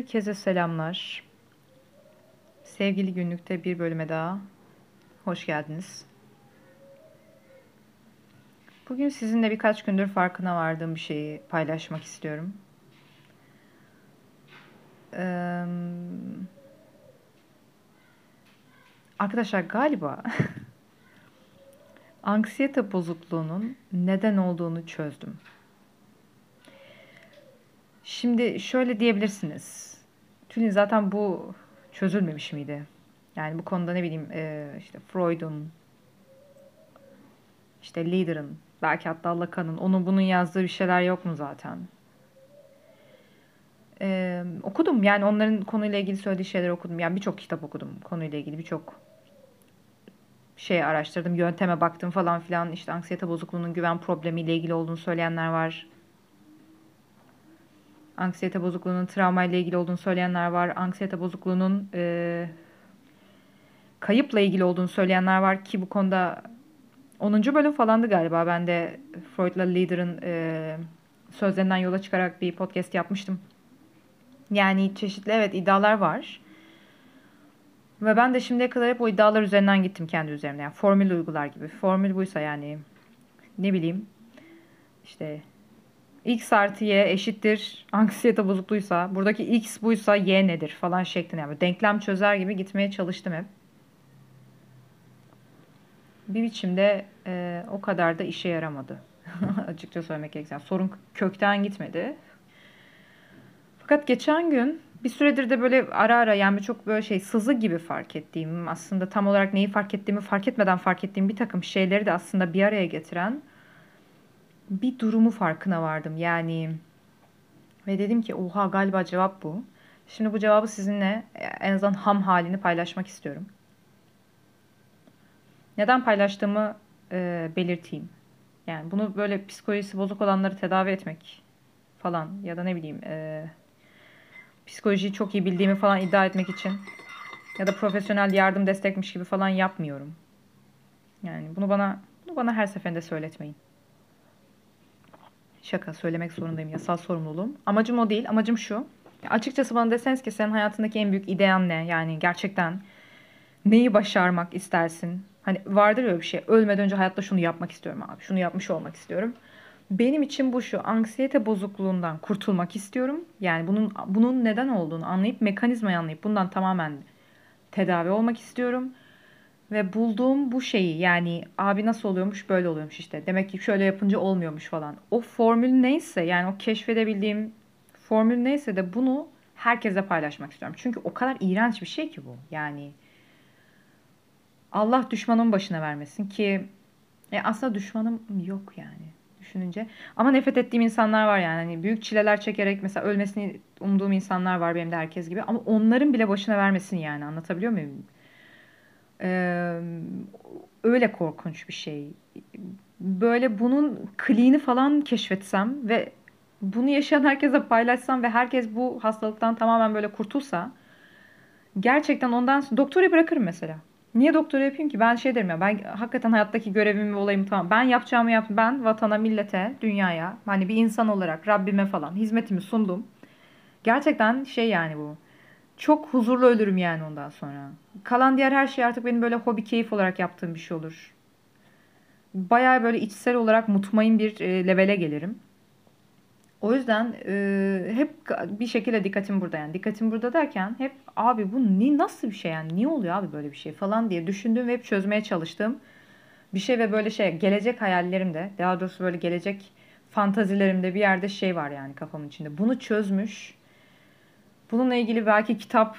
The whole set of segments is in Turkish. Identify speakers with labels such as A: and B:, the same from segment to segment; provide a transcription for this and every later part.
A: Herkese selamlar. Sevgili günlükte bir bölüme daha hoş geldiniz. Bugün sizinle birkaç gündür farkına vardığım bir şeyi paylaşmak istiyorum. Ee, arkadaşlar galiba anksiyete bozukluğunun neden olduğunu çözdüm. Şimdi şöyle diyebilirsiniz. Tülin zaten bu çözülmemiş miydi? Yani bu konuda ne bileyim e, işte Freud'un işte Leader'ın belki hatta Lacan'ın onun bunun yazdığı bir şeyler yok mu zaten? Ee, okudum yani onların konuyla ilgili söylediği şeyleri okudum. Yani birçok kitap okudum konuyla ilgili birçok şey araştırdım, yönteme baktım falan filan. İşte anksiyete bozukluğunun güven problemiyle ilgili olduğunu söyleyenler var. Anksiyete bozukluğunun travmayla ilgili olduğunu söyleyenler var. Anksiyete bozukluğunun e, kayıpla ilgili olduğunu söyleyenler var ki bu konuda 10. bölüm falandı galiba. Ben de Freud'la Leader'ın e, sözlerinden yola çıkarak bir podcast yapmıştım. Yani çeşitli evet iddialar var. Ve ben de şimdiye kadar hep o iddialar üzerinden gittim kendi üzerimde. Yani formül uygular gibi. Formül buysa yani ne bileyim işte x artı y eşittir anksiyete bozukluysa buradaki x buysa y nedir falan şeklinde yani denklem çözer gibi gitmeye çalıştım hep. Bir biçimde e, o kadar da işe yaramadı. Açıkça söylemek gerekirse. Yani sorun kökten gitmedi. Fakat geçen gün bir süredir de böyle ara ara yani çok böyle şey sızı gibi fark ettiğim aslında tam olarak neyi fark ettiğimi fark etmeden fark ettiğim bir takım şeyleri de aslında bir araya getiren bir durumu farkına vardım. Yani ve dedim ki oha galiba cevap bu. Şimdi bu cevabı sizinle en azından ham halini paylaşmak istiyorum. Neden paylaştığımı e, belirteyim. Yani bunu böyle psikolojisi bozuk olanları tedavi etmek falan ya da ne bileyim e, psikolojiyi çok iyi bildiğimi falan iddia etmek için ya da profesyonel yardım destekmiş gibi falan yapmıyorum. Yani bunu bana bunu bana her seferinde söyletmeyin. Şaka söylemek zorundayım. Yasal sorumluluğum. Amacım o değil. Amacım şu. Açıkçası bana deseniz ki senin hayatındaki en büyük idean ne? Yani gerçekten neyi başarmak istersin? Hani vardır öyle bir şey. Ölmeden önce hayatta şunu yapmak istiyorum abi. Şunu yapmış olmak istiyorum. Benim için bu şu. Anksiyete bozukluğundan kurtulmak istiyorum. Yani bunun bunun neden olduğunu anlayıp mekanizmayı anlayıp bundan tamamen tedavi olmak istiyorum. Ve bulduğum bu şeyi yani abi nasıl oluyormuş böyle oluyormuş işte. Demek ki şöyle yapınca olmuyormuş falan. O formül neyse yani o keşfedebildiğim formül neyse de bunu herkese paylaşmak istiyorum. Çünkü o kadar iğrenç bir şey ki bu. Yani Allah düşmanın başına vermesin ki e aslında düşmanım yok yani düşününce. Ama nefret ettiğim insanlar var yani. Hani büyük çileler çekerek mesela ölmesini umduğum insanlar var benim de herkes gibi. Ama onların bile başına vermesin yani anlatabiliyor muyum? Öyle korkunç bir şey. Böyle bunun kliğini falan keşfetsem ve bunu yaşayan herkese paylaşsam ve herkes bu hastalıktan tamamen böyle kurtulsa gerçekten ondan doktora bırakırım mesela. Niye doktora yapayım ki? Ben şey derim ya ben hakikaten hayattaki görevimi ve olayımı tamam. Ben yapacağımı yaptım. Ben vatana, millete, dünyaya hani bir insan olarak Rabbime falan hizmetimi sundum. Gerçekten şey yani bu çok huzurlu ölürüm yani ondan sonra. Kalan diğer her şey artık benim böyle hobi keyif olarak yaptığım bir şey olur. Baya böyle içsel olarak mutmain bir e, levele gelirim. O yüzden e, hep bir şekilde dikkatim burada yani. Dikkatim burada derken hep abi bu ni nasıl bir şey yani? Niye oluyor abi böyle bir şey falan diye düşündüğüm ve hep çözmeye çalıştığım bir şey ve böyle şey gelecek hayallerimde daha doğrusu böyle gelecek fantazilerimde bir yerde şey var yani kafamın içinde. Bunu çözmüş Bununla ilgili belki kitap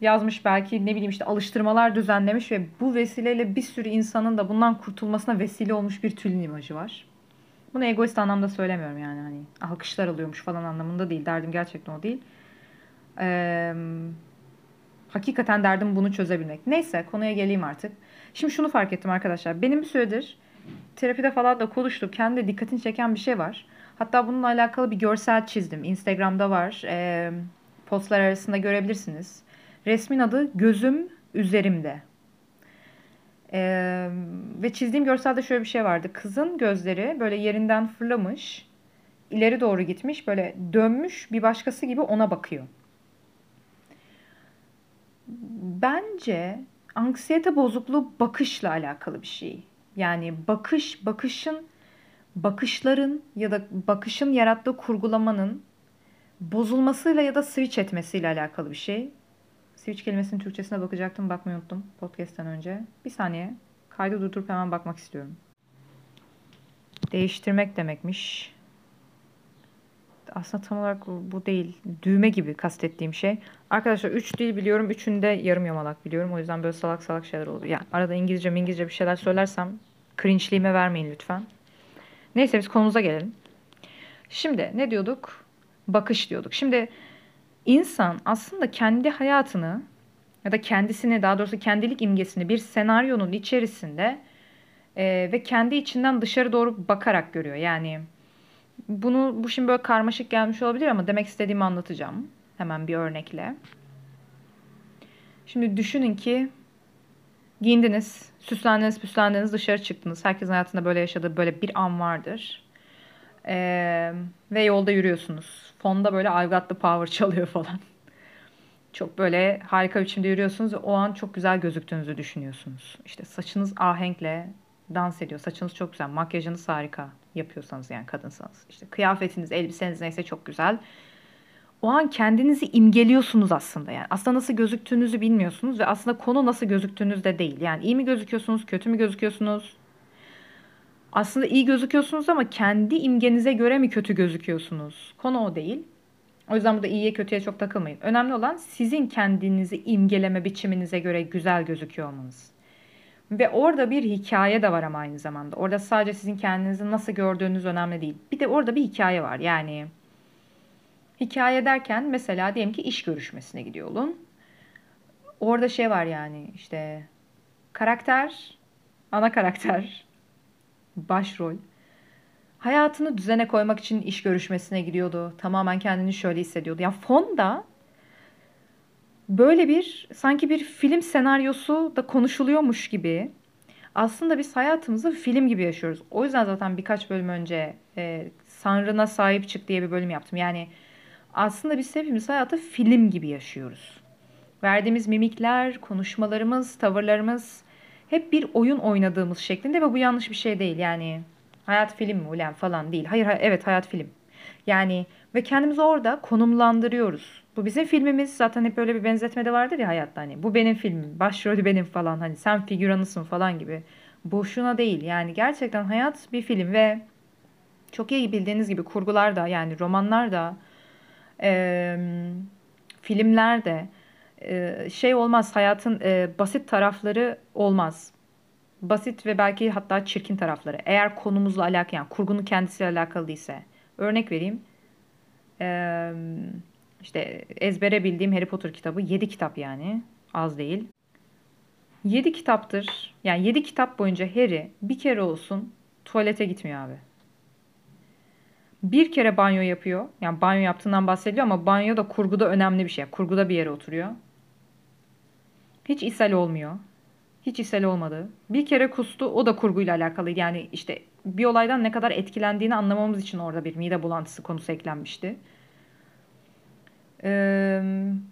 A: yazmış, belki ne bileyim işte alıştırmalar düzenlemiş ve bu vesileyle bir sürü insanın da bundan kurtulmasına vesile olmuş bir tülin imajı var. Bunu egoist anlamda söylemiyorum yani hani alkışlar alıyormuş falan anlamında değil. Derdim gerçekten o değil. Ee, hakikaten derdim bunu çözebilmek. Neyse konuya geleyim artık. Şimdi şunu fark ettim arkadaşlar. Benim bir süredir terapide falan da konuştuk. Kendi dikkatini çeken bir şey var. Hatta bununla alakalı bir görsel çizdim. Instagram'da var. Ee, postlar arasında görebilirsiniz. Resmin adı Gözüm Üzerimde. Ee, ve çizdiğim görselde şöyle bir şey vardı. Kızın gözleri böyle yerinden fırlamış, ileri doğru gitmiş, böyle dönmüş bir başkası gibi ona bakıyor. bence anksiyete bozukluğu bakışla alakalı bir şey. Yani bakış, bakışın, bakışların ya da bakışın yarattığı kurgulamanın bozulmasıyla ya da switch etmesiyle alakalı bir şey. Switch kelimesinin Türkçesine bakacaktım, bakmayı unuttum podcast'ten önce. Bir saniye. Kaydı durdurup hemen bakmak istiyorum. Değiştirmek demekmiş. Aslında tam olarak bu değil. Düğme gibi kastettiğim şey. Arkadaşlar 3 dil biliyorum. Üçünde yarım yamalak biliyorum. O yüzden böyle salak salak şeyler oluyor. Yani arada İngilizce İngilizce bir şeyler söylersem cringe'liğime vermeyin lütfen. Neyse biz konumuza gelelim. Şimdi ne diyorduk? Bakış diyorduk. Şimdi insan aslında kendi hayatını ya da kendisini daha doğrusu kendilik imgesini bir senaryonun içerisinde e, ve kendi içinden dışarı doğru bakarak görüyor. Yani bunu bu şimdi böyle karmaşık gelmiş olabilir ama demek istediğimi anlatacağım. Hemen bir örnekle. Şimdi düşünün ki giyindiniz, süslendiniz, püslendiniz, dışarı çıktınız. Herkesin hayatında böyle yaşadığı böyle bir an vardır. Ee, ve yolda yürüyorsunuz. Fonda böyle I've Got The Power çalıyor falan. Çok böyle harika biçimde yürüyorsunuz ve o an çok güzel gözüktüğünüzü düşünüyorsunuz. İşte saçınız ahenkle dans ediyor. Saçınız çok güzel. Makyajınız harika yapıyorsanız yani kadınsanız. İşte kıyafetiniz, elbiseniz neyse çok güzel. O an kendinizi imgeliyorsunuz aslında yani. Aslında nasıl gözüktüğünüzü bilmiyorsunuz ve aslında konu nasıl gözüktüğünüz de değil. Yani iyi mi gözüküyorsunuz, kötü mü gözüküyorsunuz? Aslında iyi gözüküyorsunuz ama kendi imgenize göre mi kötü gözüküyorsunuz? Konu o değil. O yüzden burada iyiye kötüye çok takılmayın. Önemli olan sizin kendinizi imgeleme biçiminize göre güzel gözüküyor olmanız. Ve orada bir hikaye de var ama aynı zamanda. Orada sadece sizin kendinizi nasıl gördüğünüz önemli değil. Bir de orada bir hikaye var. Yani hikaye derken mesela diyelim ki iş görüşmesine gidiyor olun. Orada şey var yani işte karakter, ana karakter, başrol hayatını düzene koymak için iş görüşmesine gidiyordu. Tamamen kendini şöyle hissediyordu. Ya fonda böyle bir sanki bir film senaryosu da konuşuluyormuş gibi aslında biz hayatımızı film gibi yaşıyoruz. O yüzden zaten birkaç bölüm önce e, Sanrına sahip çık diye bir bölüm yaptım. Yani aslında biz hepimiz hayatı film gibi yaşıyoruz. Verdiğimiz mimikler, konuşmalarımız, tavırlarımız hep bir oyun oynadığımız şeklinde ve bu yanlış bir şey değil. Yani hayat film mi ulan falan değil. Hayır, hayır evet hayat film. Yani ve kendimizi orada konumlandırıyoruz. Bu bizim filmimiz. Zaten hep böyle bir benzetme de vardır ya hayatta hani. Bu benim filmim. Başrolü benim falan. Hani sen figüranısın falan gibi. Boşuna değil. Yani gerçekten hayat bir film ve çok iyi bildiğiniz gibi kurgular da yani romanlar da e, filmler de e, şey olmaz. Hayatın e, basit tarafları olmaz. Basit ve belki hatta çirkin tarafları. Eğer konumuzla alakalı yani kurgunun kendisiyle alakalı değilse. Örnek vereyim. Eee işte ezbere bildiğim Harry Potter kitabı 7 kitap yani. Az değil. 7 kitaptır. Yani 7 kitap boyunca Harry bir kere olsun tuvalete gitmiyor abi. Bir kere banyo yapıyor. Yani banyo yaptığından bahsediyor ama banyo da kurguda önemli bir şey. Kurguda bir yere oturuyor. Hiç ishal olmuyor. Hiç ishal olmadı. Bir kere kustu. O da kurguyla alakalı. Yani işte bir olaydan ne kadar etkilendiğini anlamamız için orada bir mide bulantısı konusu eklenmişti. Ee,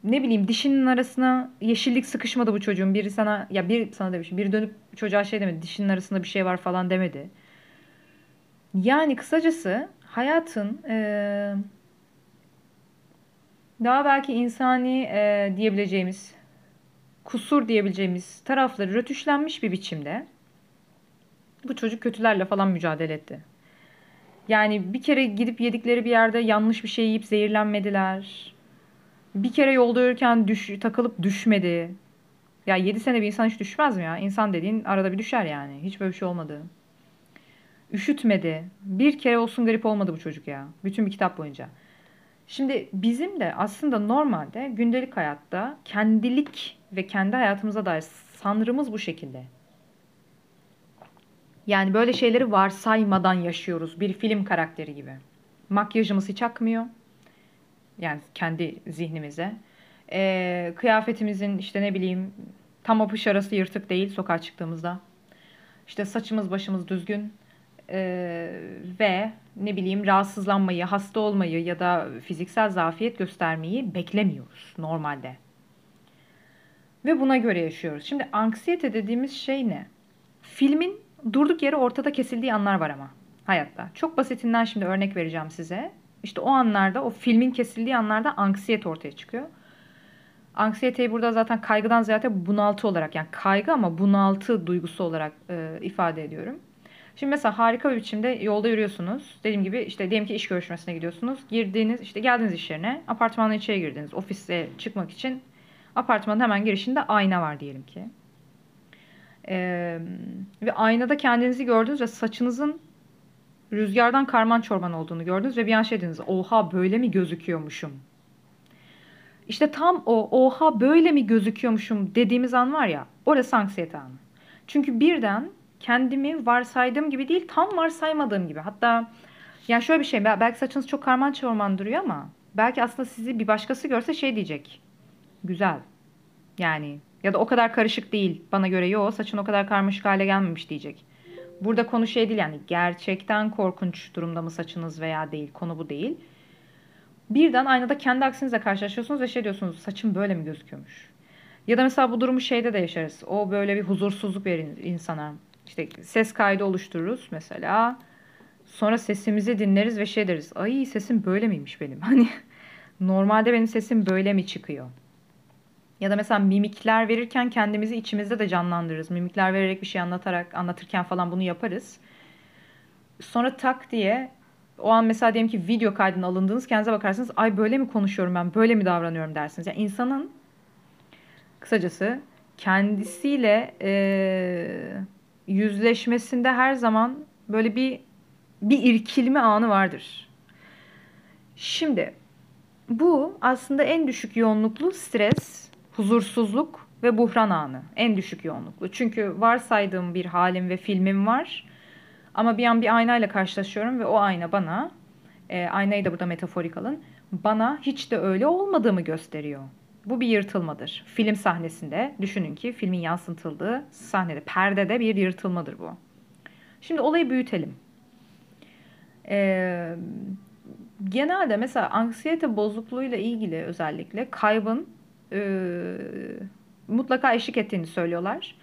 A: ne bileyim dişinin arasına yeşillik sıkışmadı bu çocuğun. Biri sana ya bir sana demiş. Biri dönüp çocuğa şey demedi. Dişinin arasında bir şey var falan demedi. Yani kısacası hayatın e, daha belki insani e, diyebileceğimiz kusur diyebileceğimiz tarafları rötuşlanmış bir biçimde bu çocuk kötülerle falan mücadele etti. Yani bir kere gidip yedikleri bir yerde yanlış bir şey yiyip zehirlenmediler. Bir kere yolda yürürken düş, takılıp düşmedi. Ya 7 sene bir insan hiç düşmez mi ya? İnsan dediğin arada bir düşer yani. Hiç böyle bir şey olmadı. Üşütmedi. Bir kere olsun garip olmadı bu çocuk ya. Bütün bir kitap boyunca. Şimdi bizim de aslında normalde gündelik hayatta kendilik ve kendi hayatımıza dair sanrımız bu şekilde. Yani böyle şeyleri varsaymadan yaşıyoruz. Bir film karakteri gibi. Makyajımız hiç akmıyor. Yani kendi zihnimize. Ee, kıyafetimizin işte ne bileyim tam apış arası yırtık değil sokağa çıktığımızda. İşte saçımız başımız düzgün. Ee, ve ne bileyim rahatsızlanmayı, hasta olmayı ya da fiziksel zafiyet göstermeyi beklemiyoruz normalde. Ve buna göre yaşıyoruz. Şimdi anksiyete dediğimiz şey ne? Filmin durduk yere ortada kesildiği anlar var ama hayatta. Çok basitinden şimdi örnek vereceğim size. İşte o anlarda, o filmin kesildiği anlarda anksiyete ortaya çıkıyor. Anksiyeteyi burada zaten kaygıdan ziyade bunaltı olarak yani kaygı ama bunaltı duygusu olarak e, ifade ediyorum. Şimdi mesela harika bir biçimde yolda yürüyorsunuz. Dediğim gibi işte diyelim ki iş görüşmesine gidiyorsunuz. Girdiğiniz işte geldiniz iş yerine apartmanın içeri girdiniz. Ofise çıkmak için apartmanın hemen girişinde ayna var diyelim ki. Ee, ve aynada kendinizi gördünüz ve saçınızın rüzgardan karman çorman olduğunu gördünüz ve bir an şey dediniz. Oha böyle mi gözüküyormuşum? İşte tam o oha böyle mi gözüküyormuşum dediğimiz an var ya orası anksiyete anı. Çünkü birden kendimi varsaydığım gibi değil tam varsaymadığım gibi. Hatta yani şöyle bir şey belki saçınız çok karman çorman duruyor ama belki aslında sizi bir başkası görse şey diyecek. Güzel. Yani ya da o kadar karışık değil. Bana göre yo saçın o kadar karmaşık hale gelmemiş diyecek. Burada konu şey değil yani gerçekten korkunç durumda mı saçınız veya değil. Konu bu değil. Birden aynada kendi aksinizle karşılaşıyorsunuz ve şey diyorsunuz saçım böyle mi gözüküyormuş? Ya da mesela bu durumu şeyde de yaşarız. O böyle bir huzursuzluk verir insana. İşte ses kaydı oluştururuz mesela. Sonra sesimizi dinleriz ve şey deriz. Ay sesim böyle miymiş benim? Hani normalde benim sesim böyle mi çıkıyor? Ya da mesela mimikler verirken kendimizi içimizde de canlandırırız. Mimikler vererek bir şey anlatarak, anlatırken falan bunu yaparız. Sonra tak diye o an mesela diyelim ki video kaydına alındığınız kendinize bakarsınız. Ay böyle mi konuşuyorum ben, böyle mi davranıyorum dersiniz. Yani insanın kısacası kendisiyle e, yüzleşmesinde her zaman böyle bir bir irkilme anı vardır. Şimdi bu aslında en düşük yoğunluklu stres, huzursuzluk ve buhran anı. En düşük yoğunluklu. Çünkü varsaydığım bir halim ve filmim var. Ama bir an bir aynayla karşılaşıyorum ve o ayna bana, e, aynayı da burada metaforik alın, bana hiç de öyle olmadığımı gösteriyor. Bu bir yırtılmadır. Film sahnesinde düşünün ki filmin yansıtıldığı sahnede, perdede bir yırtılmadır bu. Şimdi olayı büyütelim. Ee, genelde mesela anksiyete bozukluğuyla ilgili özellikle kaybın e, mutlaka eşlik ettiğini söylüyorlar.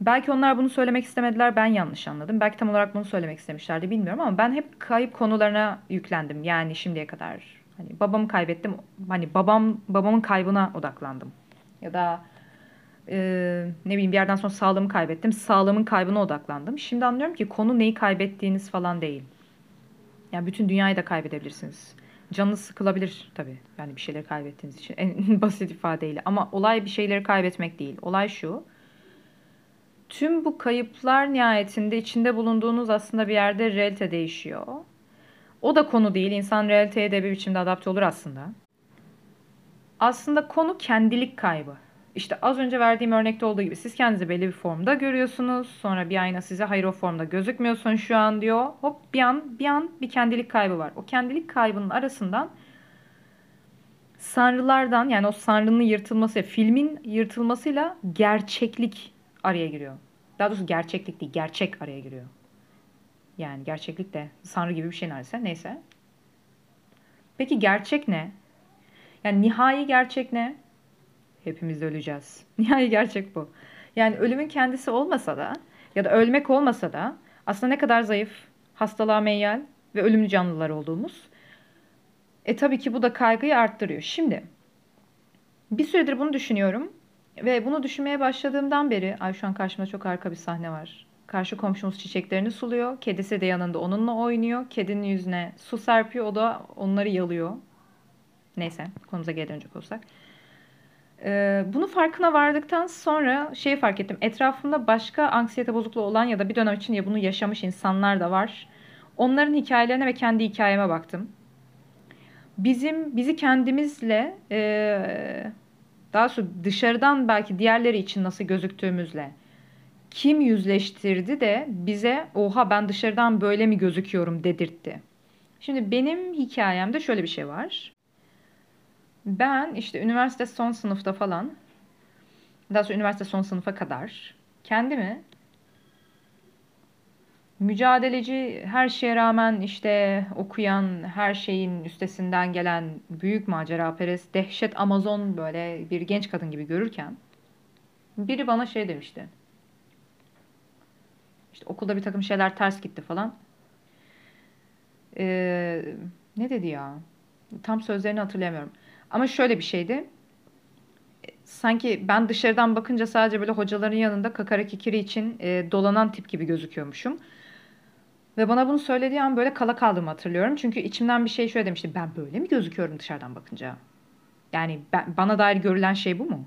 A: Belki onlar bunu söylemek istemediler, ben yanlış anladım. Belki tam olarak bunu söylemek istemişlerdi bilmiyorum ama ben hep kayıp konularına yüklendim. Yani şimdiye kadar hani babamı kaybettim. Hani babam babamın kaybına odaklandım. Ya da e, ne bileyim bir yerden sonra sağlığımı kaybettim. Sağlığımın kaybına odaklandım. Şimdi anlıyorum ki konu neyi kaybettiğiniz falan değil. Yani bütün dünyayı da kaybedebilirsiniz. Canınız sıkılabilir tabii. Yani bir şeyleri kaybettiğiniz için. En basit ifadeyle. Ama olay bir şeyleri kaybetmek değil. Olay şu. Tüm bu kayıplar nihayetinde içinde bulunduğunuz aslında bir yerde realite değişiyor. O da konu değil. İnsan realiteye de bir biçimde adapte olur aslında. Aslında konu kendilik kaybı. İşte az önce verdiğim örnekte olduğu gibi siz kendinizi belli bir formda görüyorsunuz. Sonra bir ayna size hayır o formda gözükmüyorsun şu an diyor. Hop bir an bir an bir kendilik kaybı var. O kendilik kaybının arasından sanrılardan yani o sanrının yırtılması, filmin yırtılmasıyla gerçeklik araya giriyor. Daha doğrusu gerçeklik değil, gerçek araya giriyor. Yani gerçeklik de sanrı gibi bir şey neredeyse. Neyse. Peki gerçek ne? Yani nihai gerçek ne? Hepimiz öleceğiz. Nihai gerçek bu. Yani ölümün kendisi olmasa da ya da ölmek olmasa da aslında ne kadar zayıf, hastalığa meyyal ve ölümlü canlılar olduğumuz. E tabii ki bu da kaygıyı arttırıyor. Şimdi bir süredir bunu düşünüyorum ve bunu düşünmeye başladığımdan beri, ay şu an karşımda çok harika bir sahne var. Karşı komşumuz çiçeklerini suluyor. Kedisi de yanında onunla oynuyor. Kedinin yüzüne su serpiyor. O da onları yalıyor. Neyse konumuza geri dönecek olsak. Ee, bunu farkına vardıktan sonra şeyi fark ettim. Etrafımda başka anksiyete bozukluğu olan ya da bir dönem için ya bunu yaşamış insanlar da var. Onların hikayelerine ve kendi hikayeme baktım. Bizim bizi kendimizle e, daha sonra dışarıdan belki diğerleri için nasıl gözüktüğümüzle kim yüzleştirdi de bize oha ben dışarıdan böyle mi gözüküyorum dedirtti. Şimdi benim hikayemde şöyle bir şey var. Ben işte üniversite son sınıfta falan daha sonra üniversite son sınıfa kadar kendimi mücadeleci, her şeye rağmen işte okuyan, her şeyin üstesinden gelen büyük macera perest, dehşet Amazon böyle bir genç kadın gibi görürken Biri bana şey demişti. İşte okulda bir takım şeyler ters gitti falan. Ee, ne dedi ya? Tam sözlerini hatırlayamıyorum. Ama şöyle bir şeydi. Sanki ben dışarıdan bakınca sadece böyle hocaların yanında kakara kikiri için e, dolanan tip gibi gözüküyormuşum. Ve bana bunu söylediği an böyle kala kaldığımı hatırlıyorum. Çünkü içimden bir şey şöyle demişti. Ben böyle mi gözüküyorum dışarıdan bakınca? Yani ben, bana dair görülen şey bu mu?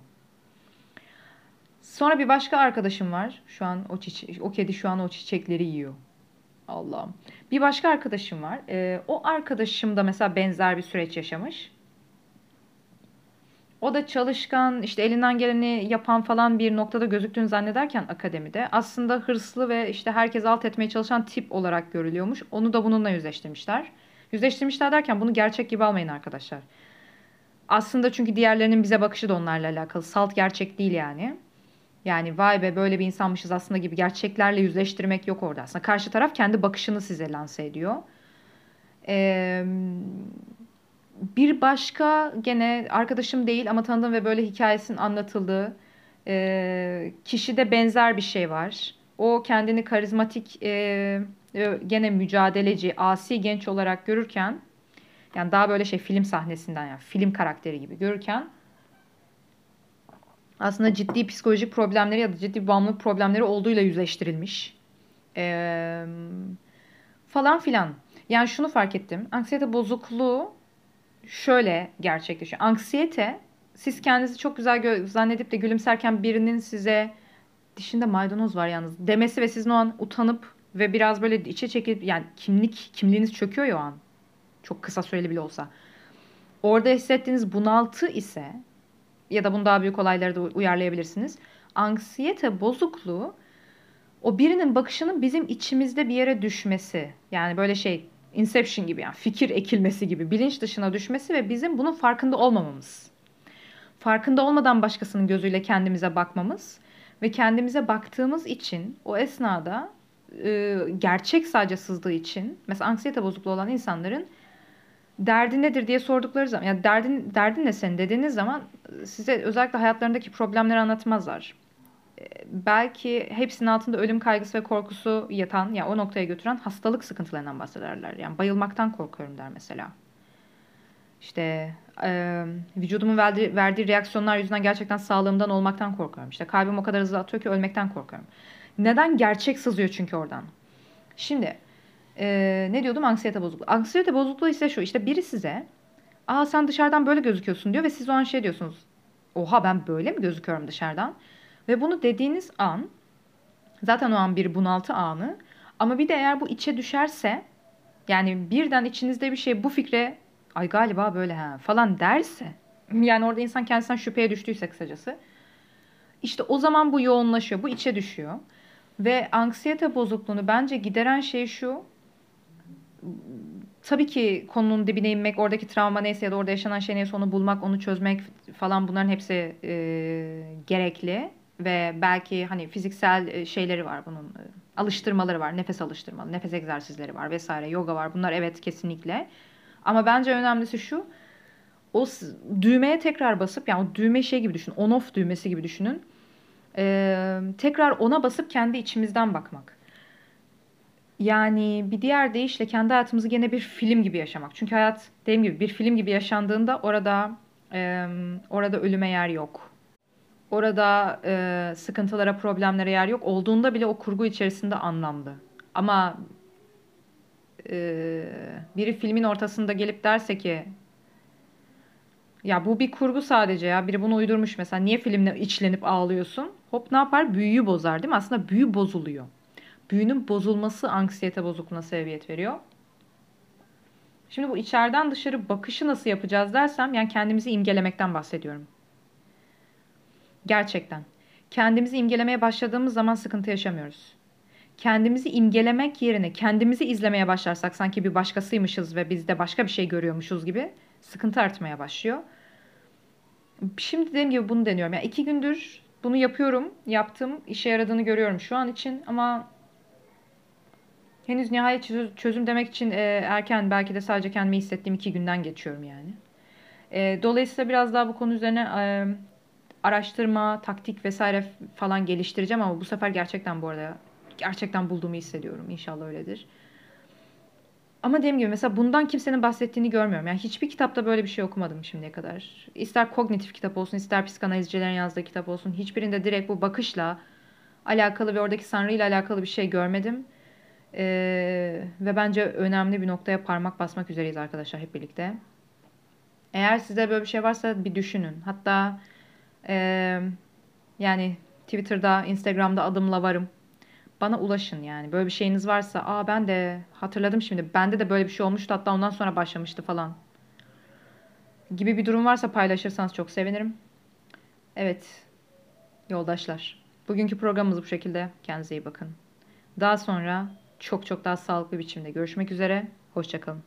A: Sonra bir başka arkadaşım var. Şu an o çiçek, o kedi şu an o çiçekleri yiyor. Allah'ım. Bir başka arkadaşım var. Ee, o arkadaşım da mesela benzer bir süreç yaşamış. O da çalışkan, işte elinden geleni yapan falan bir noktada gözüktüğünü zannederken akademide aslında hırslı ve işte herkes alt etmeye çalışan tip olarak görülüyormuş. Onu da bununla yüzleştirmişler. Yüzleştirmişler derken bunu gerçek gibi almayın arkadaşlar. Aslında çünkü diğerlerinin bize bakışı da onlarla alakalı. Salt gerçek değil yani. Yani vay be böyle bir insanmışız aslında gibi gerçeklerle yüzleştirmek yok orada aslında. Karşı taraf kendi bakışını size lanse ediyor. Ee, bir başka gene arkadaşım değil ama tanıdığım ve böyle hikayesinin anlatıldığı e, kişide benzer bir şey var. O kendini karizmatik e, gene mücadeleci, asi genç olarak görürken yani daha böyle şey film sahnesinden yani film karakteri gibi görürken aslında ciddi psikolojik problemleri ya da ciddi bağımlılık problemleri olduğuyla yüzleştirilmiş. Ee, falan filan. Yani şunu fark ettim. Anksiyete bozukluğu şöyle gerçekleşiyor. Anksiyete siz kendinizi çok güzel zannedip de gülümserken birinin size dişinde maydanoz var yalnız demesi ve sizin o an utanıp ve biraz böyle içe çekip yani kimlik kimliğiniz çöküyor ya o an. Çok kısa süreli bile olsa. Orada hissettiğiniz bunaltı ise ya da bunu daha büyük olaylara da uyarlayabilirsiniz. Anksiyete bozukluğu o birinin bakışının bizim içimizde bir yere düşmesi. Yani böyle şey inception gibi yani fikir ekilmesi gibi bilinç dışına düşmesi ve bizim bunun farkında olmamamız. Farkında olmadan başkasının gözüyle kendimize bakmamız ve kendimize baktığımız için o esnada e, gerçek sadece sızdığı için mesela anksiyete bozukluğu olan insanların derdi nedir diye sordukları zaman ya derdin derdin ne senin dediğiniz zaman size özellikle hayatlarındaki problemleri anlatmazlar. Belki hepsinin altında ölüm kaygısı ve korkusu yatan ya yani o noktaya götüren hastalık sıkıntılarından bahsederler. Yani bayılmaktan korkuyorum der mesela. İşte e, vücudumun verdiği, verdiği reaksiyonlar yüzünden gerçekten sağlığımdan olmaktan korkuyorum. İşte kalbim o kadar hızlı atıyor ki ölmekten korkuyorum. Neden? Gerçek sızıyor çünkü oradan. Şimdi e, ne diyordum? Anksiyete bozukluğu. Anksiyete bozukluğu ise şu işte biri size aa sen dışarıdan böyle gözüküyorsun diyor ve siz o an şey diyorsunuz. Oha ben böyle mi gözüküyorum dışarıdan? Ve bunu dediğiniz an zaten o an bir bunaltı anı. Ama bir de eğer bu içe düşerse yani birden içinizde bir şey bu fikre ay galiba böyle ha falan derse yani orada insan kendisinden şüpheye düştüyse kısacası işte o zaman bu yoğunlaşıyor bu içe düşüyor. Ve anksiyete bozukluğunu bence gideren şey şu tabii ki konunun dibine inmek, oradaki travma neyse ya da orada yaşanan şey neyse onu bulmak, onu çözmek falan bunların hepsi e, gerekli ve belki hani fiziksel e, şeyleri var bunun e, alıştırmaları var, nefes alıştırmalı, nefes egzersizleri var vesaire, yoga var. Bunlar evet kesinlikle. Ama bence önemlisi şu. O düğmeye tekrar basıp yani o düğme şey gibi düşün, on off düğmesi gibi düşünün. Ee, tekrar ona basıp kendi içimizden bakmak. Yani bir diğer deyişle kendi hayatımızı gene bir film gibi yaşamak. Çünkü hayat dediğim gibi bir film gibi yaşandığında orada e, orada ölüme yer yok. Orada e, sıkıntılara, problemlere yer yok. Olduğunda bile o kurgu içerisinde anlamlı. Ama e, biri filmin ortasında gelip derse ki ya bu bir kurgu sadece ya. Biri bunu uydurmuş mesela. Niye filmle içlenip ağlıyorsun? Hop ne yapar? Büyüyü bozar değil mi? Aslında büyü bozuluyor büyünün bozulması anksiyete bozukluğuna sebebiyet veriyor. Şimdi bu içeriden dışarı bakışı nasıl yapacağız dersem yani kendimizi imgelemekten bahsediyorum. Gerçekten. Kendimizi imgelemeye başladığımız zaman sıkıntı yaşamıyoruz. Kendimizi imgelemek yerine kendimizi izlemeye başlarsak sanki bir başkasıymışız ve biz de başka bir şey görüyormuşuz gibi sıkıntı artmaya başlıyor. Şimdi dediğim gibi bunu deniyorum. Yani iki gündür bunu yapıyorum. Yaptım. işe yaradığını görüyorum şu an için ama Henüz nihayet çözüm demek için e, erken belki de sadece kendimi hissettiğim iki günden geçiyorum yani. E, dolayısıyla biraz daha bu konu üzerine e, araştırma, taktik vesaire falan geliştireceğim ama bu sefer gerçekten bu arada gerçekten bulduğumu hissediyorum. İnşallah öyledir. Ama dediğim gibi mesela bundan kimsenin bahsettiğini görmüyorum. Yani hiçbir kitapta böyle bir şey okumadım şimdiye kadar. İster kognitif kitap olsun, ister psikanalizcilerin yazdığı kitap olsun. Hiçbirinde direkt bu bakışla alakalı ve oradaki sanrı ile alakalı bir şey görmedim. Ee, ve bence önemli bir noktaya parmak basmak üzereyiz arkadaşlar hep birlikte. Eğer sizde böyle bir şey varsa bir düşünün. Hatta e, yani Twitter'da, Instagram'da adımla varım. Bana ulaşın yani. Böyle bir şeyiniz varsa, aa ben de hatırladım şimdi. Bende de böyle bir şey olmuştu hatta ondan sonra başlamıştı falan. Gibi bir durum varsa paylaşırsanız çok sevinirim. Evet, yoldaşlar. Bugünkü programımız bu şekilde. Kendinize iyi bakın. Daha sonra çok çok daha sağlıklı biçimde görüşmek üzere. Hoşçakalın.